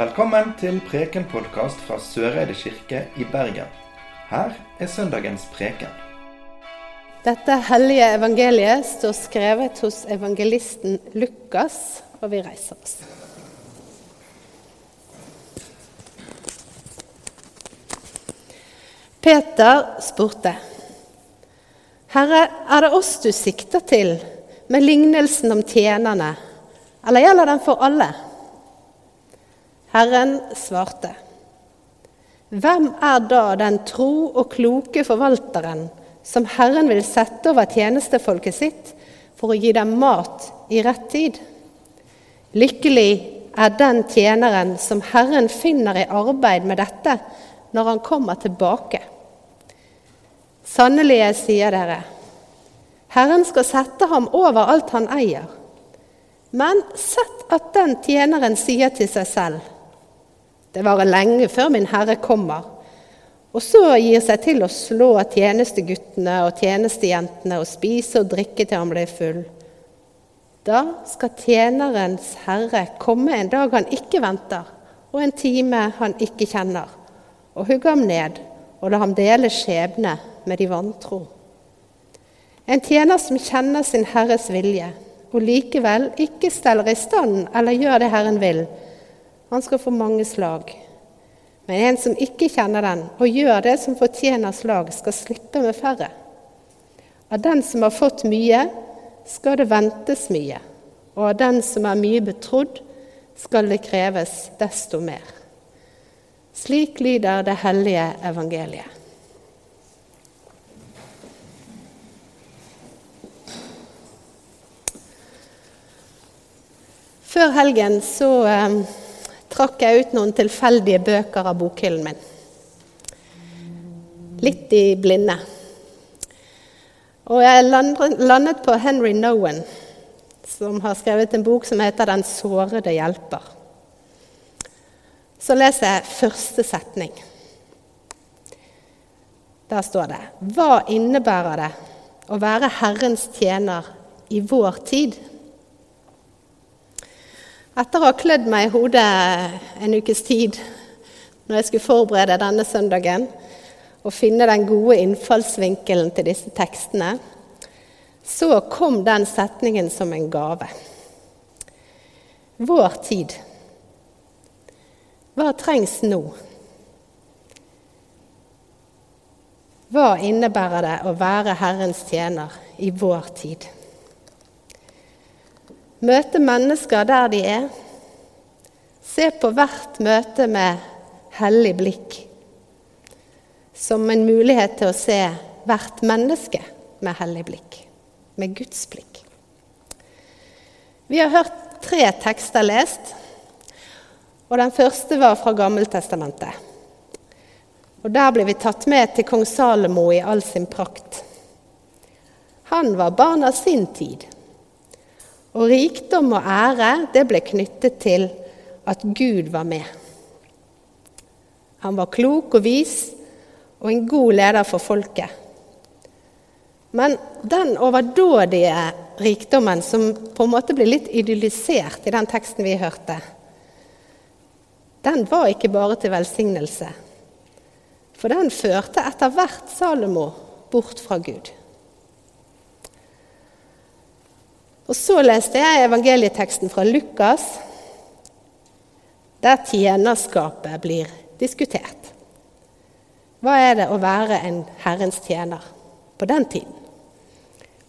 Velkommen til Preken-podkast fra Søreide kirke i Bergen. Her er søndagens preken. Dette hellige evangeliet står skrevet hos evangelisten Lukas, og vi reiser oss. Peter spurte, 'Herre, er det oss du sikter til med lignelsen om tjenerne, eller gjelder den for alle?' Herren svarte, 'Hvem er da den tro og kloke forvalteren som Herren vil sette over tjenestefolket sitt for å gi dem mat i rett tid?' Lykkelig er den tjeneren som Herren finner i arbeid med dette når han kommer tilbake. Sannelig, jeg sier dere, Herren skal sette ham over alt han eier. Men sett at den tjeneren sier til seg selv:" Det varer lenge før min herre kommer. Og så gir seg til å slå tjenesteguttene og tjenestejentene og spise og drikke til han blir full. Da skal tjenerens herre komme en dag han ikke venter, og en time han ikke kjenner, og hugge ham ned og la ham dele skjebne med de vantro. En tjener som kjenner sin herres vilje, og likevel ikke steller i stand eller gjør det Herren vil, han skal få mange slag. Men en som ikke kjenner den, og gjør det som fortjener slag, skal slippe med færre. Av den som har fått mye, skal det ventes mye. Og av den som er mye betrodd, skal det kreves desto mer. Slik lyder det hellige evangeliet. Før helgen så eh, trakk jeg ut noen tilfeldige bøker av bokhyllen min. Litt i blinde. Og jeg landet på Henry Nowen, som har skrevet en bok som heter 'Den sårede hjelper'. Så leser jeg første setning. Der står det Hva innebærer det å være Herrens tjener i vår tid? Etter å ha klødd meg i hodet en ukes tid når jeg skulle forberede denne søndagen og finne den gode innfallsvinkelen til disse tekstene, så kom den setningen som en gave. Vår tid. Hva trengs nå? Hva innebærer det å være Herrens tjener i vår tid? Møte mennesker der de er. Se på hvert møte med hellig blikk. Som en mulighet til å se hvert menneske med hellig blikk. Med Guds blikk. Vi har hørt tre tekster lest. og Den første var fra Gammeltestamentet. Og Der ble vi tatt med til kong Salomo i all sin prakt. Han var barn av sin tid. Og rikdom og ære det ble knyttet til at Gud var med. Han var klok og vis og en god leder for folket. Men den overdådige rikdommen som på en måte ble litt idyllisert i den teksten vi hørte, den var ikke bare til velsignelse. For den førte etter hvert Salomo bort fra Gud. Og så leste jeg evangelieteksten fra Lukas, der tjenerskapet blir diskutert. Hva er det å være en Herrens tjener på den tiden?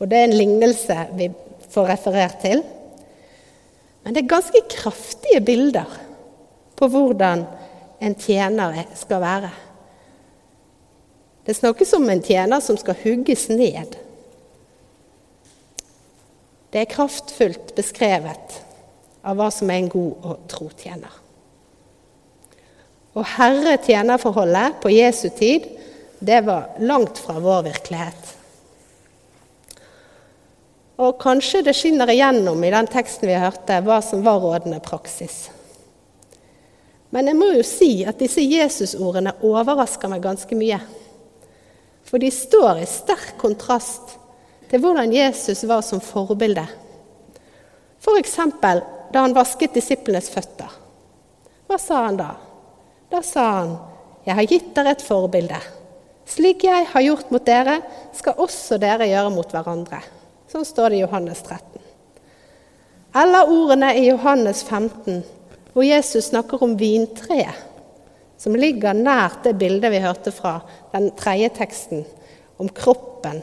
Og Det er en lignelse vi får referert til. Men det er ganske kraftige bilder på hvordan en tjener skal være. Det snakkes om en tjener som skal hugges ned det er kraftfullt beskrevet av hva som er en god og tro tjener. Og herre-tjener-forholdet på Jesu tid, det var langt fra vår virkelighet. Og kanskje det skinner igjennom i den teksten vi hørte, hva som var rådende praksis. Men jeg må jo si at disse Jesusordene overrasker meg ganske mye. For de står i sterk kontrast til hvordan Jesus var som forbilde. F.eks. For da han vasket disiplenes føtter. Hva sa han da? Da sa han, 'Jeg har gitt dere et forbilde.' 'Slik jeg har gjort mot dere, skal også dere gjøre mot hverandre.' Sånn står det i Johannes 13. Eller ordene i Johannes 15, hvor Jesus snakker om vintreet, som ligger nært det bildet vi hørte fra den tredje teksten, om kroppen.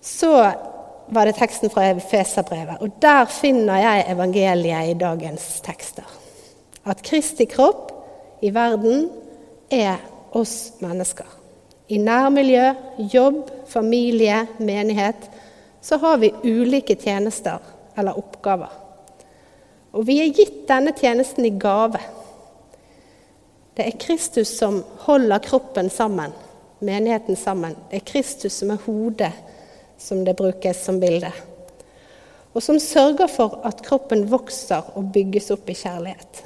Så var det teksten fra Feserbrevet, og der finner jeg evangeliet i dagens tekster. At Kristi kropp i verden er oss mennesker. I nærmiljø, jobb, familie, menighet så har vi ulike tjenester eller oppgaver. Og vi er gitt denne tjenesten i gave. Det er Kristus som holder kroppen sammen, menigheten sammen. Det er Kristus som er hodet som det brukes som bilde. Og som sørger for at kroppen vokser og bygges opp i kjærlighet.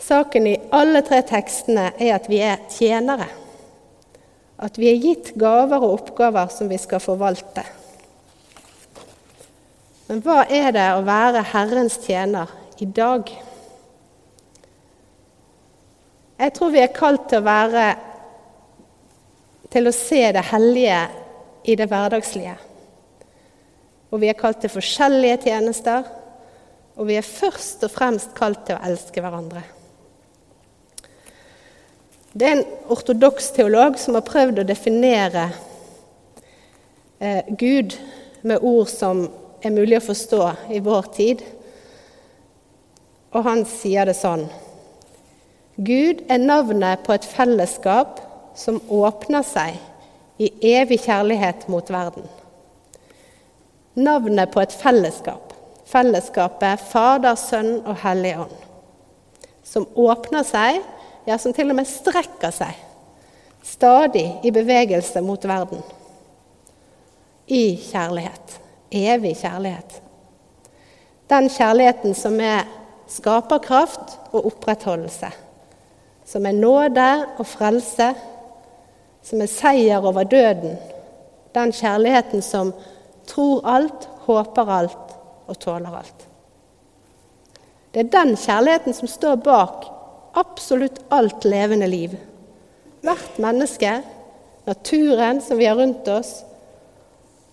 Saken i alle tre tekstene er at vi er tjenere. At vi er gitt gaver og oppgaver som vi skal forvalte. Men hva er det å være Herrens tjener i dag? Jeg tror vi er kalt til å være til å se det hellige i det hverdagslige. Og vi er kalt til forskjellige tjenester, og vi er først og fremst kalt til å elske hverandre. Det er en ortodoks teolog som har prøvd å definere eh, Gud med ord som er mulig å forstå i vår tid. Og han sier det sånn Gud er navnet på et fellesskap som åpner seg i evig kjærlighet mot verden. Navnet på et fellesskap. Fellesskapet Fader, Sønn og Hellig Ånd. Som åpner seg, ja, som til og med strekker seg. Stadig i bevegelse mot verden. I kjærlighet. Evig kjærlighet. Den kjærligheten som er skaperkraft og opprettholdelse. Som er nåde og frelse som er seier over døden. Den kjærligheten som tror alt, håper alt og tåler alt. Det er den kjærligheten som står bak absolutt alt levende liv. Hvert menneske, naturen som vi har rundt oss.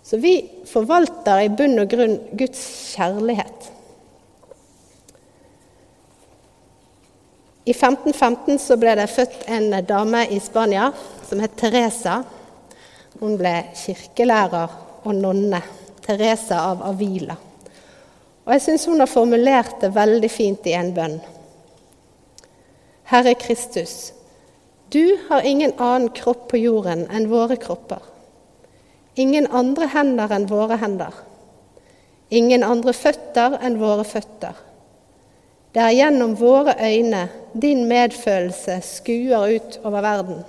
Så vi forvalter i bunn og grunn Guds kjærlighet. I 1515 så ble det født en dame i Spania som het Teresa. Hun ble kirkelærer og nonne. Teresa av Avila. Og jeg syns hun har formulert det veldig fint i en bønn. Herre Kristus, du har ingen annen kropp på jorden enn våre kropper. Ingen andre hender enn våre hender. Ingen andre føtter enn våre føtter. Det er gjennom våre øyne din medfølelse skuer ut over verden.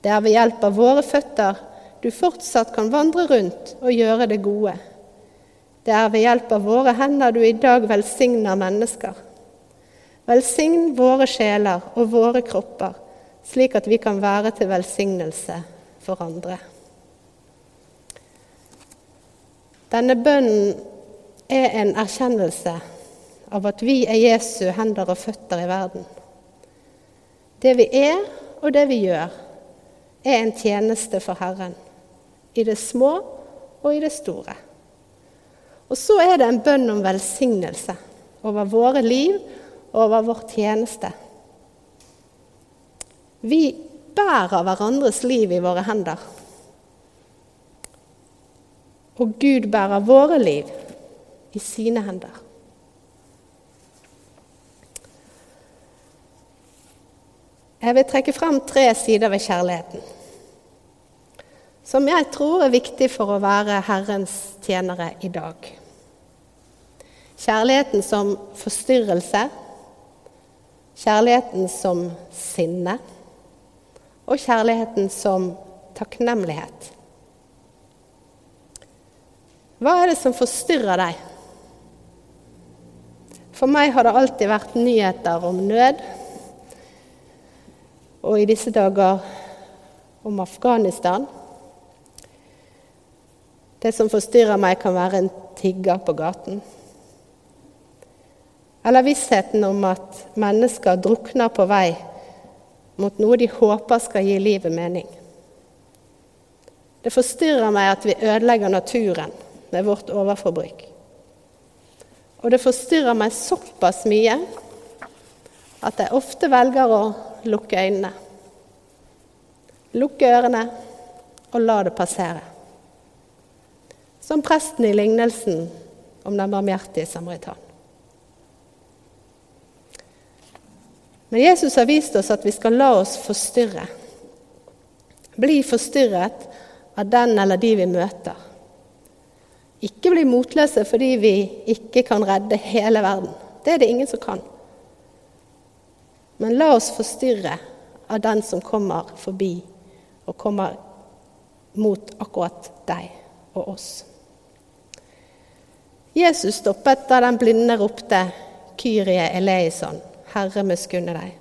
Det er ved hjelp av våre føtter du fortsatt kan vandre rundt og gjøre det gode. Det er ved hjelp av våre hender du i dag velsigner mennesker. Velsign våre sjeler og våre kropper, slik at vi kan være til velsignelse for andre. Denne bønnen er en erkjennelse av at vi er Jesu hender og føtter i verden. Det vi er, og det vi gjør, er en tjeneste for Herren. I det små og i det store. Og så er det en bønn om velsignelse over våre liv og over vår tjeneste. Vi bærer hverandres liv i våre hender. Og Gud bærer våre liv i sine hender. Jeg vil trekke frem tre sider ved kjærligheten som jeg tror er viktig for å være Herrens tjenere i dag. Kjærligheten som forstyrrelse. Kjærligheten som sinne. Og kjærligheten som takknemlighet. Hva er det som forstyrrer deg? For meg har det alltid vært nyheter om nød, og i disse dager om Afghanistan. Det som forstyrrer meg, kan være en tigger på gaten. Eller vissheten om at mennesker drukner på vei mot noe de håper skal gi livet mening. Det forstyrrer meg at vi ødelegger naturen med vårt overforbruk. Og det forstyrrer meg såpass mye at jeg ofte velger å lukke øynene. Lukke ørene og la det passere. Som presten i lignelsen om den barmhjertige samaritan. Men Jesus har vist oss at vi skal la oss forstyrre. Bli forstyrret av den eller de vi møter. Ikke bli motløse fordi vi ikke kan redde hele verden. Det er det ingen som kan. Men la oss forstyrre av den som kommer forbi og kommer mot akkurat deg og oss. Jesus stoppet da den blinde ropte 'Kyrie eleison', Herre miskunne deg.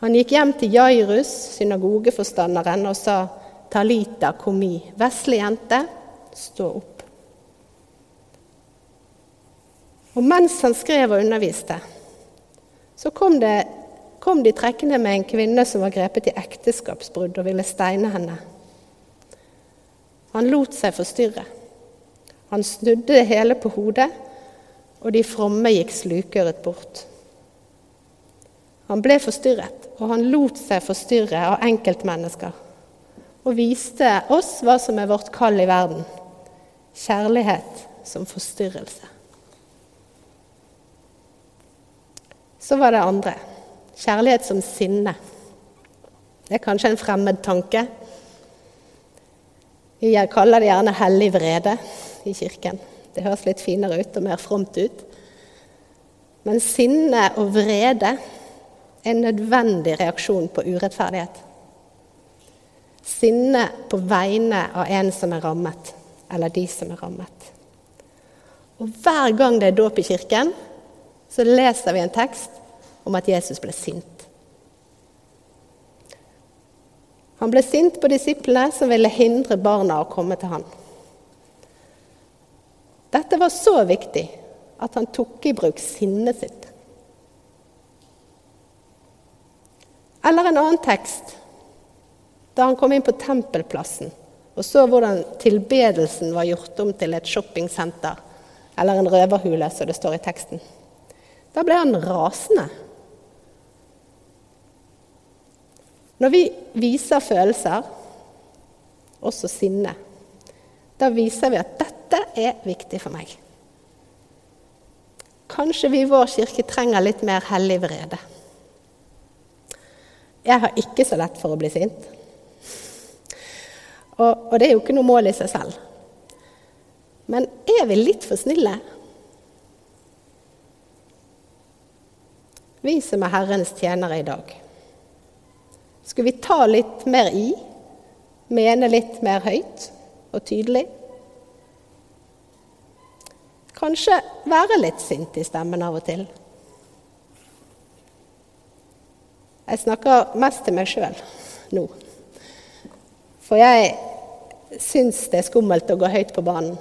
Han gikk hjem til Jairus, synagogeforstanderen, og sa 'Talita komi', vesle jente, stå opp. Og mens han skrev og underviste, så kom, det, kom de trekkende med en kvinne som var grepet i ekteskapsbrudd og ville steine henne. Han lot seg forstyrre. Han snudde det hele på hodet, og de fromme gikk slukøret bort. Han ble forstyrret, og han lot seg forstyrre av enkeltmennesker og viste oss hva som er vårt kall i verden kjærlighet som forstyrrelse. Så var det andre. Kjærlighet som sinne. Det er kanskje en fremmed tanke. Vi kaller det gjerne hellig vrede i kirken. Det høres litt finere ut og mer fromt ut. Men sinne og vrede er en nødvendig reaksjon på urettferdighet. Sinne på vegne av en som er rammet, eller de som er rammet. Og Hver gang det er dåp i kirken, så leser vi en tekst om at Jesus ble sint. Han ble sint på disiplene som ville hindre barna å komme til han. Dette var så viktig at han tok i bruk sinnet sitt. Eller en annen tekst, da han kom inn på tempelplassen og så hvordan tilbedelsen var gjort om til et shoppingsenter eller en røverhule, som det står i teksten. Da ble han rasende. Når vi viser følelser, også sinne, da viser vi at dette er viktig for meg. Kanskje vi i vår kirke trenger litt mer hellig vrede. Jeg har ikke så lett for å bli sint. Og, og det er jo ikke noe mål i seg selv. Men er vi litt for snille? Vi som er Herrens tjenere i dag. Skulle vi ta litt mer i? Mene litt mer høyt og tydelig? Kanskje være litt sint i stemmen av og til? Jeg snakker mest til meg sjøl nå. For jeg syns det er skummelt å gå høyt på banen.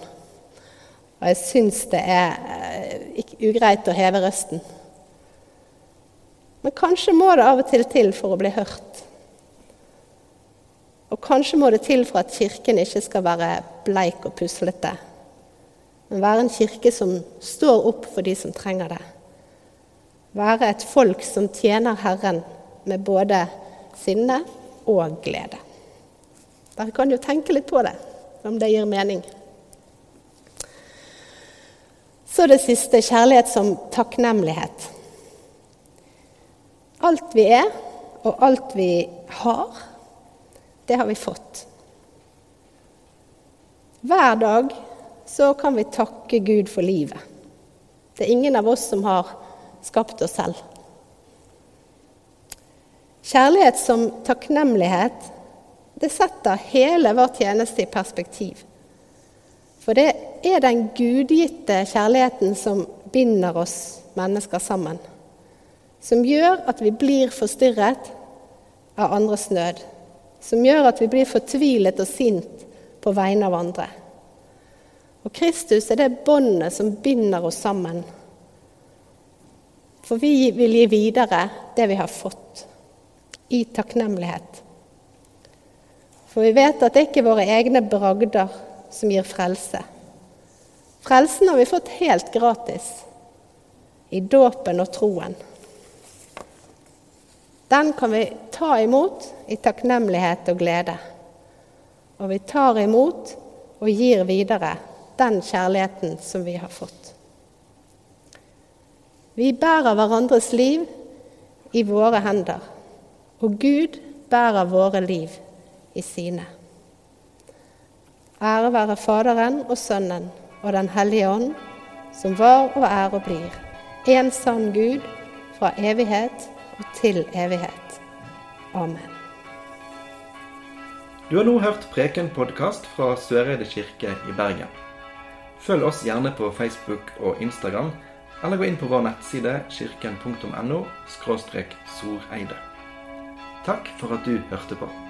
Og jeg syns det er eh, ugreit å heve røsten. Men kanskje må det av og til til for å bli hørt. Og kanskje må det til for at Kirken ikke skal være bleik og puslete, men være en kirke som står opp for de som trenger det. Være et folk som tjener Herren med både sinne og glede. Dere kan jo tenke litt på det, om det gir mening. Så det siste kjærlighet som takknemlighet. Alt vi er, og alt vi har, det har vi fått. Hver dag så kan vi takke Gud for livet. Det er ingen av oss som har skapt oss selv. Kjærlighet som takknemlighet, det setter hele vår tjeneste i perspektiv. For det er den gudgitte kjærligheten som binder oss mennesker sammen. Som gjør at vi blir forstyrret av andres nød. Som gjør at vi blir fortvilet og sint på vegne av andre. Og Kristus er det båndet som binder oss sammen. For vi vil gi videre det vi har fått, i takknemlighet. For vi vet at det ikke er våre egne bragder som gir frelse. Frelsen har vi fått helt gratis i dåpen og troen. Den kan vi ta imot i takknemlighet og glede. Og vi tar imot og gir videre den kjærligheten som vi har fått. Vi bærer hverandres liv i våre hender, og Gud bærer våre liv i sine. Ære være Faderen og Sønnen og Den hellige ånd, som var og er og blir, en sann Gud fra evighet og til evighet. Amen. Du har nå hørt Preken-podkast fra Søreide kirke i Bergen. Følg oss gjerne på Facebook og Instagram, eller gå inn på vår nettside kirken.no. Takk for at du hørte på.